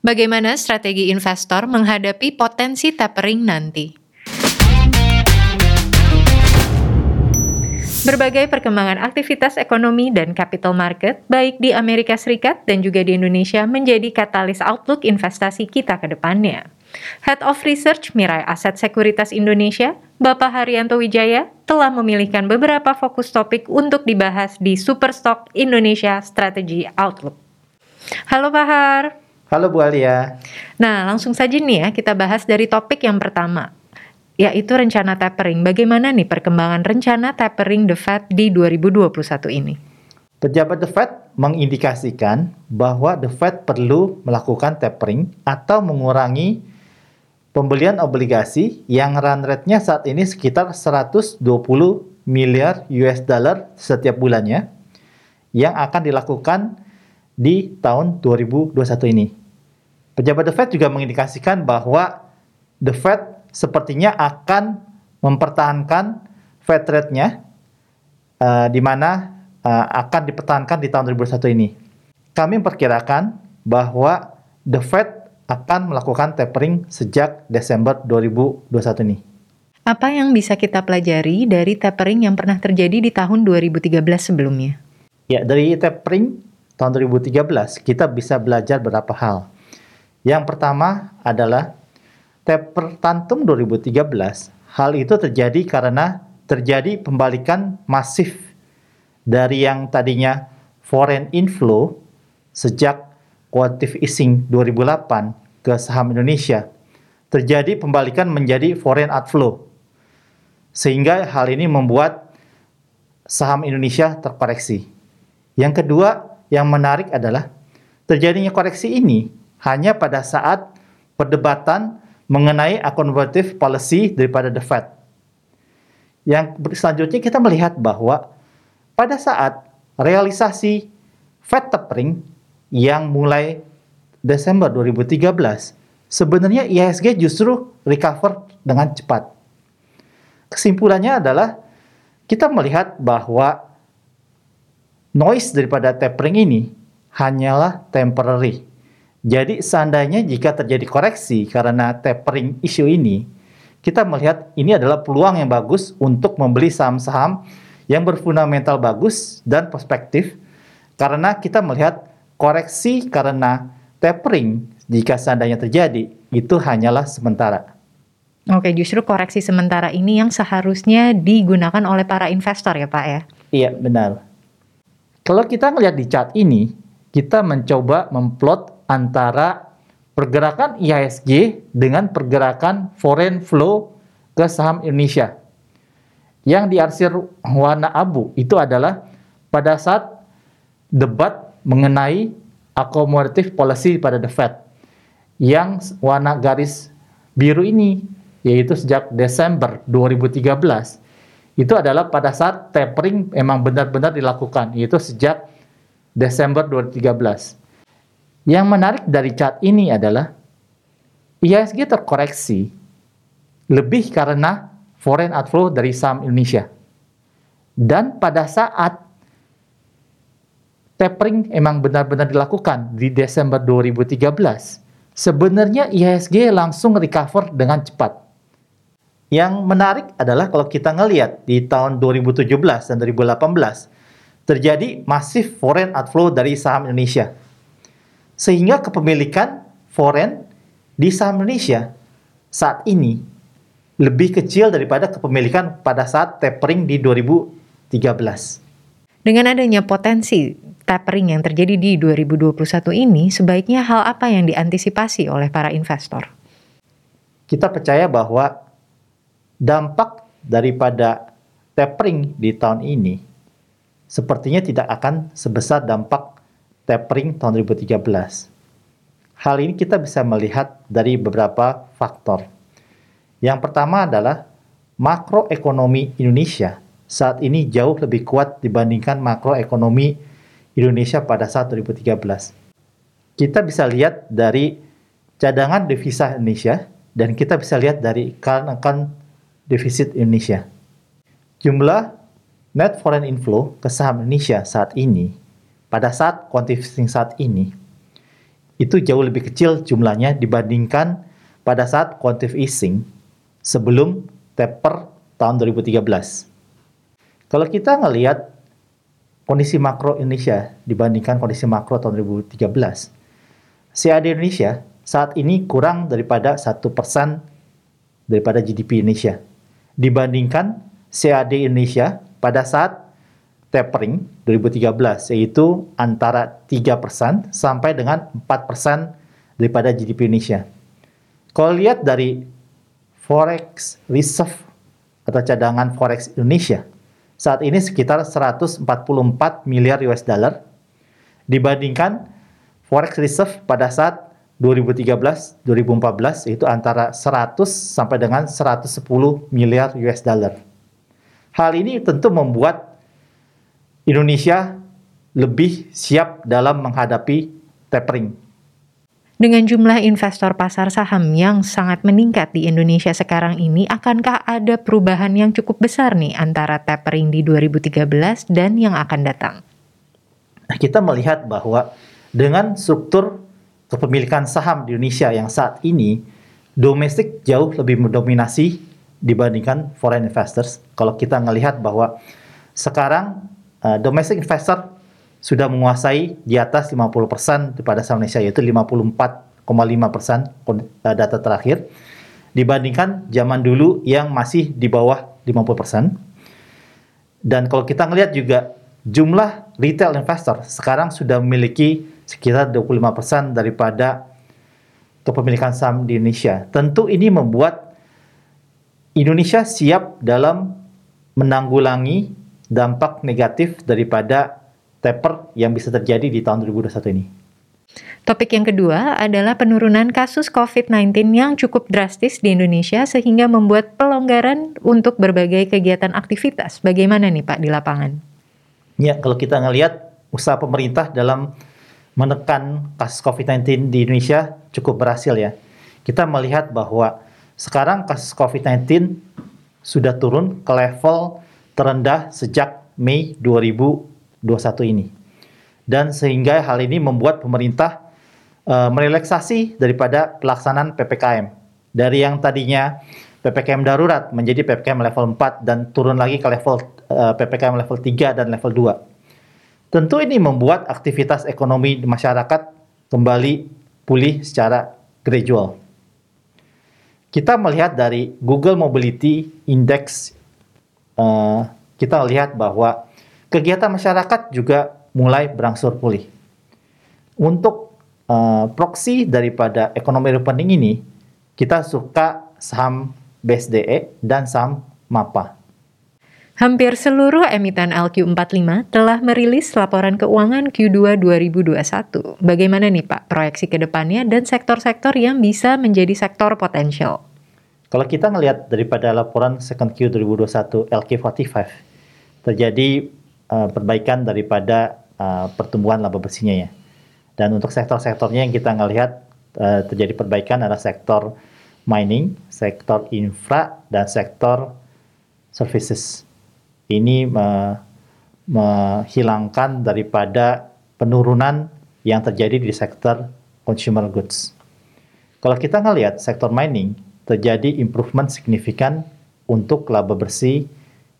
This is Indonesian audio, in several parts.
Bagaimana strategi investor menghadapi potensi tapering nanti? Berbagai perkembangan aktivitas ekonomi dan capital market, baik di Amerika Serikat dan juga di Indonesia, menjadi katalis outlook investasi kita ke depannya. Head of Research Mirai Aset Sekuritas Indonesia, Bapak Haryanto Wijaya, telah memilihkan beberapa fokus topik untuk dibahas di Superstock Indonesia Strategy Outlook. Halo Pak Har. Halo Bu Alia. Nah, langsung saja nih ya, kita bahas dari topik yang pertama, yaitu rencana tapering. Bagaimana nih perkembangan rencana tapering The Fed di 2021 ini? Pejabat The Fed mengindikasikan bahwa The Fed perlu melakukan tapering atau mengurangi pembelian obligasi yang run rate-nya saat ini sekitar 120 miliar US dollar setiap bulannya yang akan dilakukan di tahun 2021 ini. Pejabat The Fed juga mengindikasikan bahwa The Fed sepertinya akan mempertahankan Fed rate-nya uh, di mana uh, akan dipertahankan di tahun 2021 ini. Kami memperkirakan bahwa The Fed akan melakukan tapering sejak Desember 2021 ini. Apa yang bisa kita pelajari dari tapering yang pernah terjadi di tahun 2013 sebelumnya? Ya, dari tapering tahun 2013 kita bisa belajar beberapa hal. Yang pertama adalah taper tantum 2013, hal itu terjadi karena terjadi pembalikan masif dari yang tadinya foreign inflow sejak quantitative easing 2008 ke saham Indonesia. Terjadi pembalikan menjadi foreign outflow. Sehingga hal ini membuat saham Indonesia terkoreksi. Yang kedua yang menarik adalah terjadinya koreksi ini hanya pada saat perdebatan mengenai accommodative policy daripada the Fed. Yang selanjutnya kita melihat bahwa pada saat realisasi Fed tapering yang mulai Desember 2013, sebenarnya IHSG justru recover dengan cepat. Kesimpulannya adalah kita melihat bahwa noise daripada tapering ini hanyalah temporary jadi seandainya jika terjadi koreksi karena tapering isu ini, kita melihat ini adalah peluang yang bagus untuk membeli saham-saham yang berfundamental bagus dan perspektif karena kita melihat koreksi karena tapering jika seandainya terjadi itu hanyalah sementara. Oke, justru koreksi sementara ini yang seharusnya digunakan oleh para investor ya Pak ya? Iya, benar. Kalau kita melihat di chart ini, kita mencoba memplot antara pergerakan IHSG dengan pergerakan foreign flow ke saham Indonesia. Yang diarsir warna abu itu adalah pada saat debat mengenai accommodative policy pada The Fed. Yang warna garis biru ini yaitu sejak Desember 2013 itu adalah pada saat tapering memang benar-benar dilakukan yaitu sejak Desember 2013. Yang menarik dari chart ini adalah IHSG terkoreksi lebih karena foreign outflow dari saham Indonesia. Dan pada saat tapering emang benar-benar dilakukan di Desember 2013, sebenarnya IHSG langsung recover dengan cepat. Yang menarik adalah kalau kita ngelihat di tahun 2017 dan 2018, terjadi masif foreign outflow dari saham Indonesia sehingga kepemilikan foreign di saham Indonesia saat ini lebih kecil daripada kepemilikan pada saat tapering di 2013. Dengan adanya potensi tapering yang terjadi di 2021 ini, sebaiknya hal apa yang diantisipasi oleh para investor? Kita percaya bahwa dampak daripada tapering di tahun ini sepertinya tidak akan sebesar dampak tapering tahun 2013. Hal ini kita bisa melihat dari beberapa faktor. Yang pertama adalah makroekonomi Indonesia saat ini jauh lebih kuat dibandingkan makroekonomi Indonesia pada saat 2013. Kita bisa lihat dari cadangan devisa Indonesia dan kita bisa lihat dari current defisit Indonesia. Jumlah net foreign inflow ke saham Indonesia saat ini pada saat quantifying saat ini itu jauh lebih kecil jumlahnya dibandingkan pada saat quantitative easing sebelum taper tahun 2013. Kalau kita ngelihat kondisi makro Indonesia dibandingkan kondisi makro tahun 2013, CAD Indonesia saat ini kurang daripada satu persen daripada GDP Indonesia dibandingkan CAD Indonesia pada saat tapering 2013 yaitu antara 3% sampai dengan 4% daripada GDP Indonesia. Kalau lihat dari forex reserve atau cadangan forex Indonesia saat ini sekitar 144 miliar US dollar dibandingkan forex reserve pada saat 2013 2014 itu antara 100 sampai dengan 110 miliar US dollar. Hal ini tentu membuat Indonesia lebih siap dalam menghadapi tapering. Dengan jumlah investor pasar saham yang sangat meningkat di Indonesia sekarang ini, akankah ada perubahan yang cukup besar nih antara tapering di 2013 dan yang akan datang? Nah, kita melihat bahwa dengan struktur kepemilikan saham di Indonesia yang saat ini, domestik jauh lebih mendominasi dibandingkan foreign investors. Kalau kita melihat bahwa sekarang uh, domestic investor sudah menguasai di atas 50% daripada saham Indonesia yaitu 54,5% uh, data terakhir dibandingkan zaman dulu yang masih di bawah 50%. Dan kalau kita ngelihat juga jumlah retail investor sekarang sudah memiliki sekitar 25% daripada kepemilikan saham di Indonesia. Tentu ini membuat Indonesia siap dalam menanggulangi dampak negatif daripada taper yang bisa terjadi di tahun 2021 ini. Topik yang kedua adalah penurunan kasus COVID-19 yang cukup drastis di Indonesia sehingga membuat pelonggaran untuk berbagai kegiatan aktivitas. Bagaimana nih Pak di lapangan? Ya, kalau kita ngelihat usaha pemerintah dalam menekan kasus COVID-19 di Indonesia cukup berhasil ya. Kita melihat bahwa sekarang kasus COVID-19 sudah turun ke level terendah sejak Mei 2021 ini. Dan sehingga hal ini membuat pemerintah uh, merelaksasi daripada pelaksanaan PPKM. Dari yang tadinya PPKM darurat menjadi PPKM level 4 dan turun lagi ke level eh, PPKM level 3 dan level 2. Tentu ini membuat aktivitas ekonomi masyarakat kembali pulih secara gradual. Kita melihat dari Google Mobility Index uh, kita lihat bahwa kegiatan masyarakat juga mulai berangsur pulih. Untuk uh, proksi daripada ekonomi rekening ini, kita suka saham BSDE dan saham MAPA. Hampir seluruh emiten LQ45 telah merilis laporan keuangan Q2 2021. Bagaimana nih Pak proyeksi ke depannya dan sektor-sektor yang bisa menjadi sektor potensial? Kalau kita melihat daripada laporan second Q 2021 LK45, terjadi uh, perbaikan daripada uh, pertumbuhan laba bersihnya ya. Dan untuk sektor-sektornya yang kita ngelihat uh, terjadi perbaikan adalah sektor mining, sektor infra, dan sektor services. Ini uh, menghilangkan daripada penurunan yang terjadi di sektor consumer goods. Kalau kita ngelihat sektor mining, terjadi improvement signifikan untuk laba bersih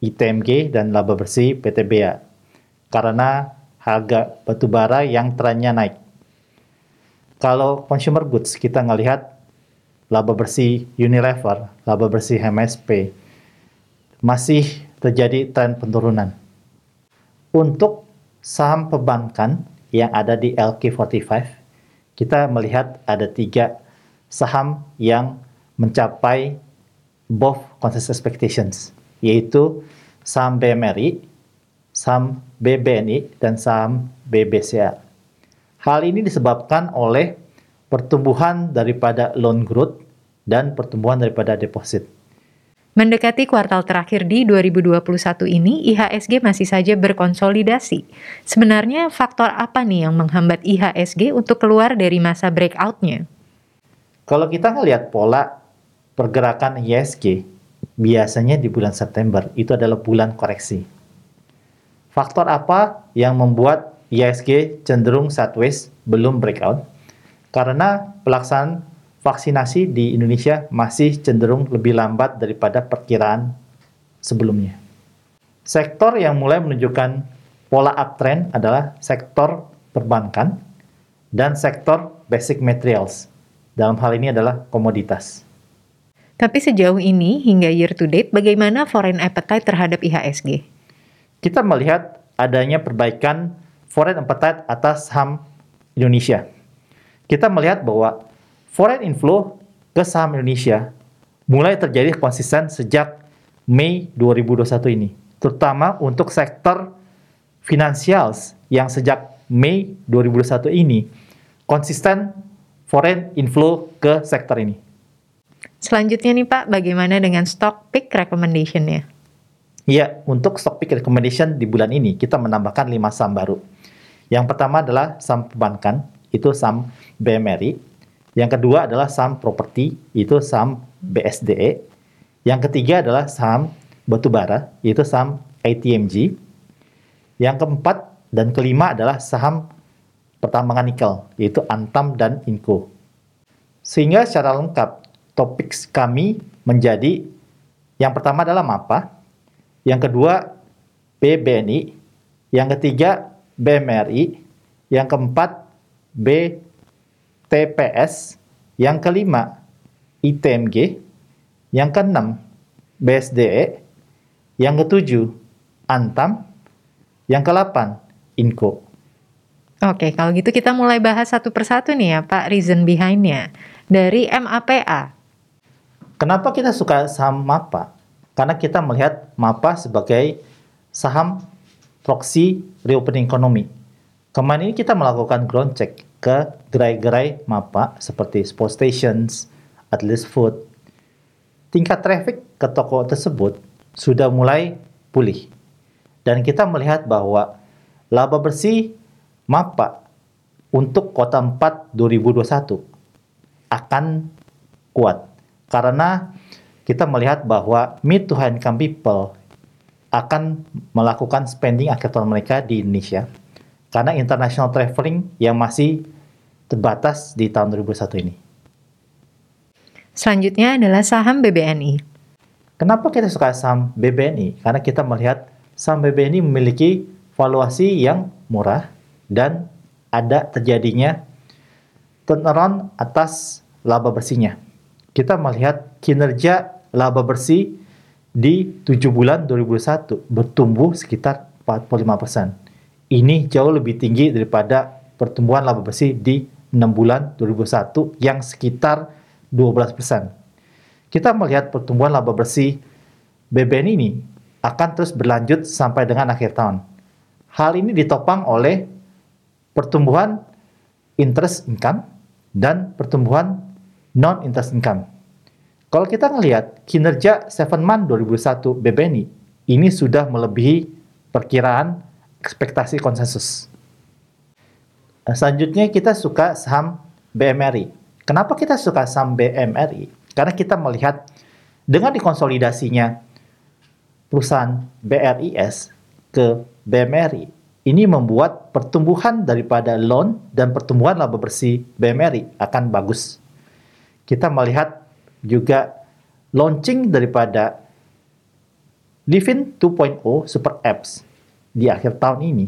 ITMG dan laba bersih PTBA karena harga batubara yang trennya naik. Kalau consumer goods kita ngelihat laba bersih Unilever, laba bersih MSP masih terjadi tren penurunan. Untuk saham perbankan yang ada di LQ45, kita melihat ada tiga saham yang mencapai both consensus expectations, yaitu saham BMRI, saham BBNI, dan saham BBCA. Hal ini disebabkan oleh pertumbuhan daripada loan growth dan pertumbuhan daripada deposit. Mendekati kuartal terakhir di 2021 ini, IHSG masih saja berkonsolidasi. Sebenarnya faktor apa nih yang menghambat IHSG untuk keluar dari masa breakout-nya? Kalau kita ngelihat pola pergerakan ISG biasanya di bulan September itu adalah bulan koreksi. Faktor apa yang membuat ISG cenderung sideways belum breakout? karena pelaksanaan vaksinasi di Indonesia masih cenderung lebih lambat daripada perkiraan sebelumnya. Sektor yang mulai menunjukkan pola uptrend adalah sektor perbankan dan sektor basic materials. Dalam hal ini adalah komoditas. Tapi sejauh ini, hingga year to date, bagaimana foreign appetite terhadap IHSG? Kita melihat adanya perbaikan foreign appetite atas saham Indonesia. Kita melihat bahwa foreign inflow ke saham Indonesia mulai terjadi konsisten sejak Mei 2021 ini, terutama untuk sektor finansial yang sejak Mei 2021 ini konsisten foreign inflow ke sektor ini. Selanjutnya nih Pak, bagaimana dengan stock pick recommendation-nya? Iya, untuk stock pick recommendation di bulan ini kita menambahkan 5 saham baru. Yang pertama adalah saham perbankan, itu saham BMRI. Yang kedua adalah saham properti, itu saham BSDE. Yang ketiga adalah saham batubara, yaitu saham ATMG. Yang keempat dan kelima adalah saham pertambangan nikel, yaitu Antam dan Inco. Sehingga secara lengkap topik kami menjadi yang pertama adalah MAPA, yang kedua BBNI, yang ketiga BMRI, yang keempat BTPS, yang kelima ITMG, yang keenam BSDE, yang ketujuh Antam, yang kelapan Inco. Oke, kalau gitu kita mulai bahas satu persatu nih ya Pak, reason behind-nya. Dari MAPA, Kenapa kita suka saham MAPA? Karena kita melihat MAPA sebagai saham proxy reopening ekonomi. Kemarin ini kita melakukan ground check ke gerai-gerai MAPA seperti Sport Stations, Atlas Food. Tingkat traffic ke toko tersebut sudah mulai pulih. Dan kita melihat bahwa laba bersih MAPA untuk kota 4 2021 akan kuat karena kita melihat bahwa mid to high income people akan melakukan spending akhir tahun mereka di Indonesia karena international traveling yang masih terbatas di tahun 2021 ini. Selanjutnya adalah saham BBNI. Kenapa kita suka saham BBNI? Karena kita melihat saham BBNI memiliki valuasi yang murah dan ada terjadinya turnaround atas laba bersihnya kita melihat kinerja laba bersih di 7 bulan 2021 bertumbuh sekitar 45%. Ini jauh lebih tinggi daripada pertumbuhan laba bersih di 6 bulan 2021 yang sekitar 12%. Kita melihat pertumbuhan laba bersih BBN ini akan terus berlanjut sampai dengan akhir tahun. Hal ini ditopang oleh pertumbuhan interest income dan pertumbuhan non-interest income. Kalau kita melihat kinerja 7 month 2001 BBNI, ini sudah melebihi perkiraan ekspektasi konsensus. Nah, selanjutnya kita suka saham BMRI. Kenapa kita suka saham BMRI? Karena kita melihat dengan dikonsolidasinya perusahaan BRIS ke BMRI, ini membuat pertumbuhan daripada loan dan pertumbuhan laba bersih BMRI akan bagus kita melihat juga launching daripada Livin 2.0 Super Apps di akhir tahun ini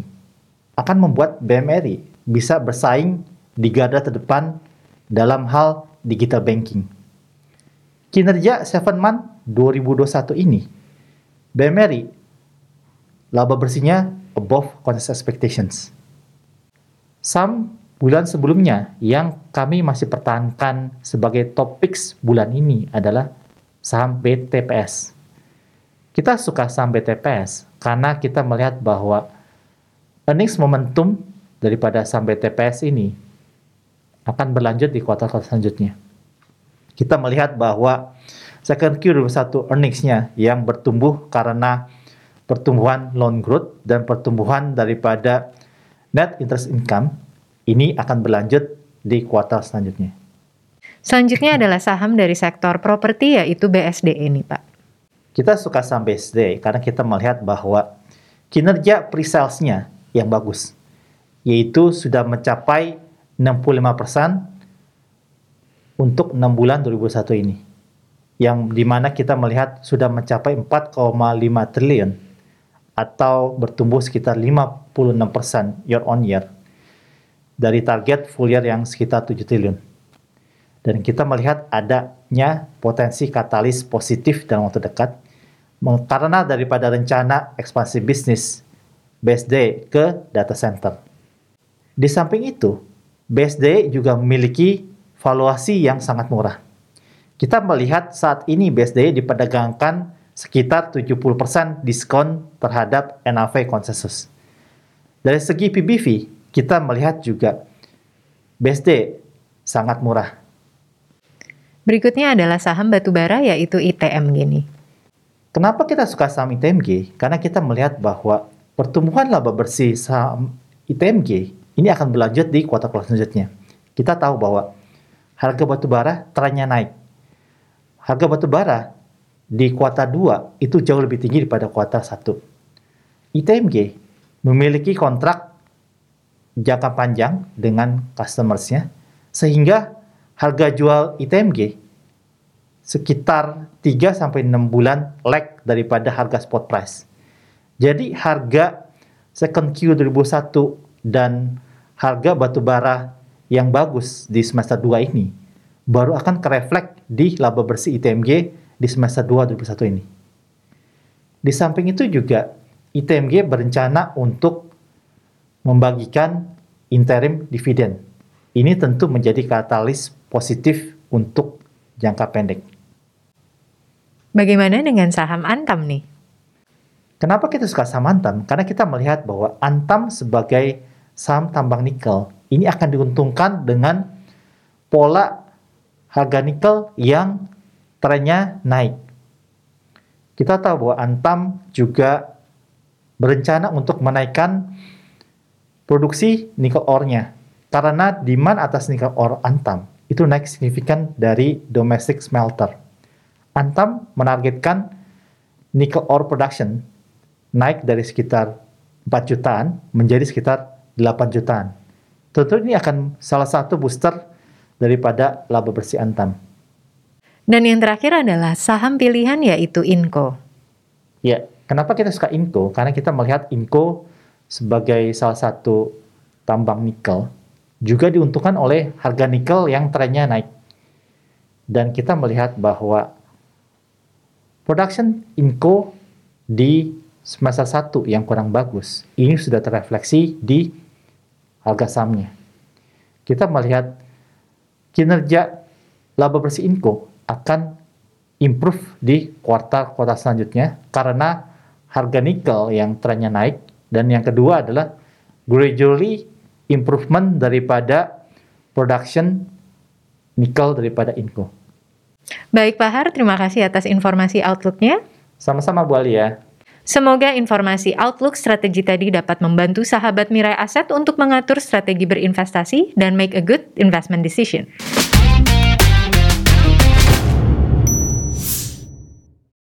akan membuat BMRI bisa bersaing di garda terdepan dalam hal digital banking. Kinerja 7 month 2021 ini, BMRI laba bersihnya above consensus expectations. Some bulan sebelumnya yang kami masih pertahankan sebagai topik bulan ini adalah saham BTPS. Kita suka saham BTPS karena kita melihat bahwa earnings momentum daripada saham BTPS ini akan berlanjut di kuartal-kuartal selanjutnya. Kita melihat bahwa second Q 2021 earnings-nya yang bertumbuh karena pertumbuhan loan growth dan pertumbuhan daripada net interest income ini akan berlanjut di kuartal selanjutnya. Selanjutnya adalah saham dari sektor properti yaitu BSD ini, Pak. Kita suka saham BSD karena kita melihat bahwa kinerja pre-sales-nya yang bagus, yaitu sudah mencapai 65% untuk 6 bulan 2021 ini. Yang di mana kita melihat sudah mencapai 4,5 triliun atau bertumbuh sekitar 56% year on year dari target full year yang sekitar 7 triliun. Dan kita melihat adanya potensi katalis positif dalam waktu dekat karena daripada rencana ekspansi bisnis BSD ke data center. Di samping itu, BSD juga memiliki valuasi yang sangat murah. Kita melihat saat ini BSD diperdagangkan sekitar 70% diskon terhadap NAV konsensus. Dari segi PBV, kita melihat juga BSD sangat murah. Berikutnya adalah saham batubara yaitu ITM gini. Kenapa kita suka saham ITMG? Karena kita melihat bahwa pertumbuhan laba bersih saham ITMG ini akan berlanjut di kuartal selanjutnya. Kita tahu bahwa harga batubara trennya naik. Harga batubara di kuartal 2 itu jauh lebih tinggi daripada kuartal 1. ITMG memiliki kontrak jangka panjang dengan customersnya sehingga harga jual ITMG sekitar 3 sampai 6 bulan lag daripada harga spot price. Jadi harga second Q 2001 dan harga batubara yang bagus di semester 2 ini baru akan kereflek di laba bersih ITMG di semester 2 2021 ini. Di samping itu juga ITMG berencana untuk membagikan interim dividen. Ini tentu menjadi katalis positif untuk jangka pendek. Bagaimana dengan saham Antam nih? Kenapa kita suka saham Antam? Karena kita melihat bahwa Antam sebagai saham tambang nikel ini akan diuntungkan dengan pola harga nikel yang trennya naik. Kita tahu bahwa Antam juga berencana untuk menaikkan produksi nikel ore-nya karena demand atas nikel ore Antam itu naik signifikan dari domestic smelter. Antam menargetkan nikel ore production naik dari sekitar 4 jutaan menjadi sekitar 8 jutaan. Tentu ini akan salah satu booster daripada laba bersih Antam. Dan yang terakhir adalah saham pilihan yaitu Inco. Ya, kenapa kita suka Inco? Karena kita melihat Inco sebagai salah satu tambang nikel juga diuntungkan oleh harga nikel yang trennya naik. Dan kita melihat bahwa production Inco di semester 1 yang kurang bagus, ini sudah terrefleksi di harga sahamnya. Kita melihat kinerja laba bersih Inco akan improve di kuartal-kuartal selanjutnya karena harga nikel yang trennya naik dan yang kedua adalah gradually improvement daripada production nikel daripada Inco. Baik Pak Har, terima kasih atas informasi outlooknya. Sama-sama Bu Alia. Semoga informasi Outlook strategi tadi dapat membantu sahabat Mirai Aset untuk mengatur strategi berinvestasi dan make a good investment decision.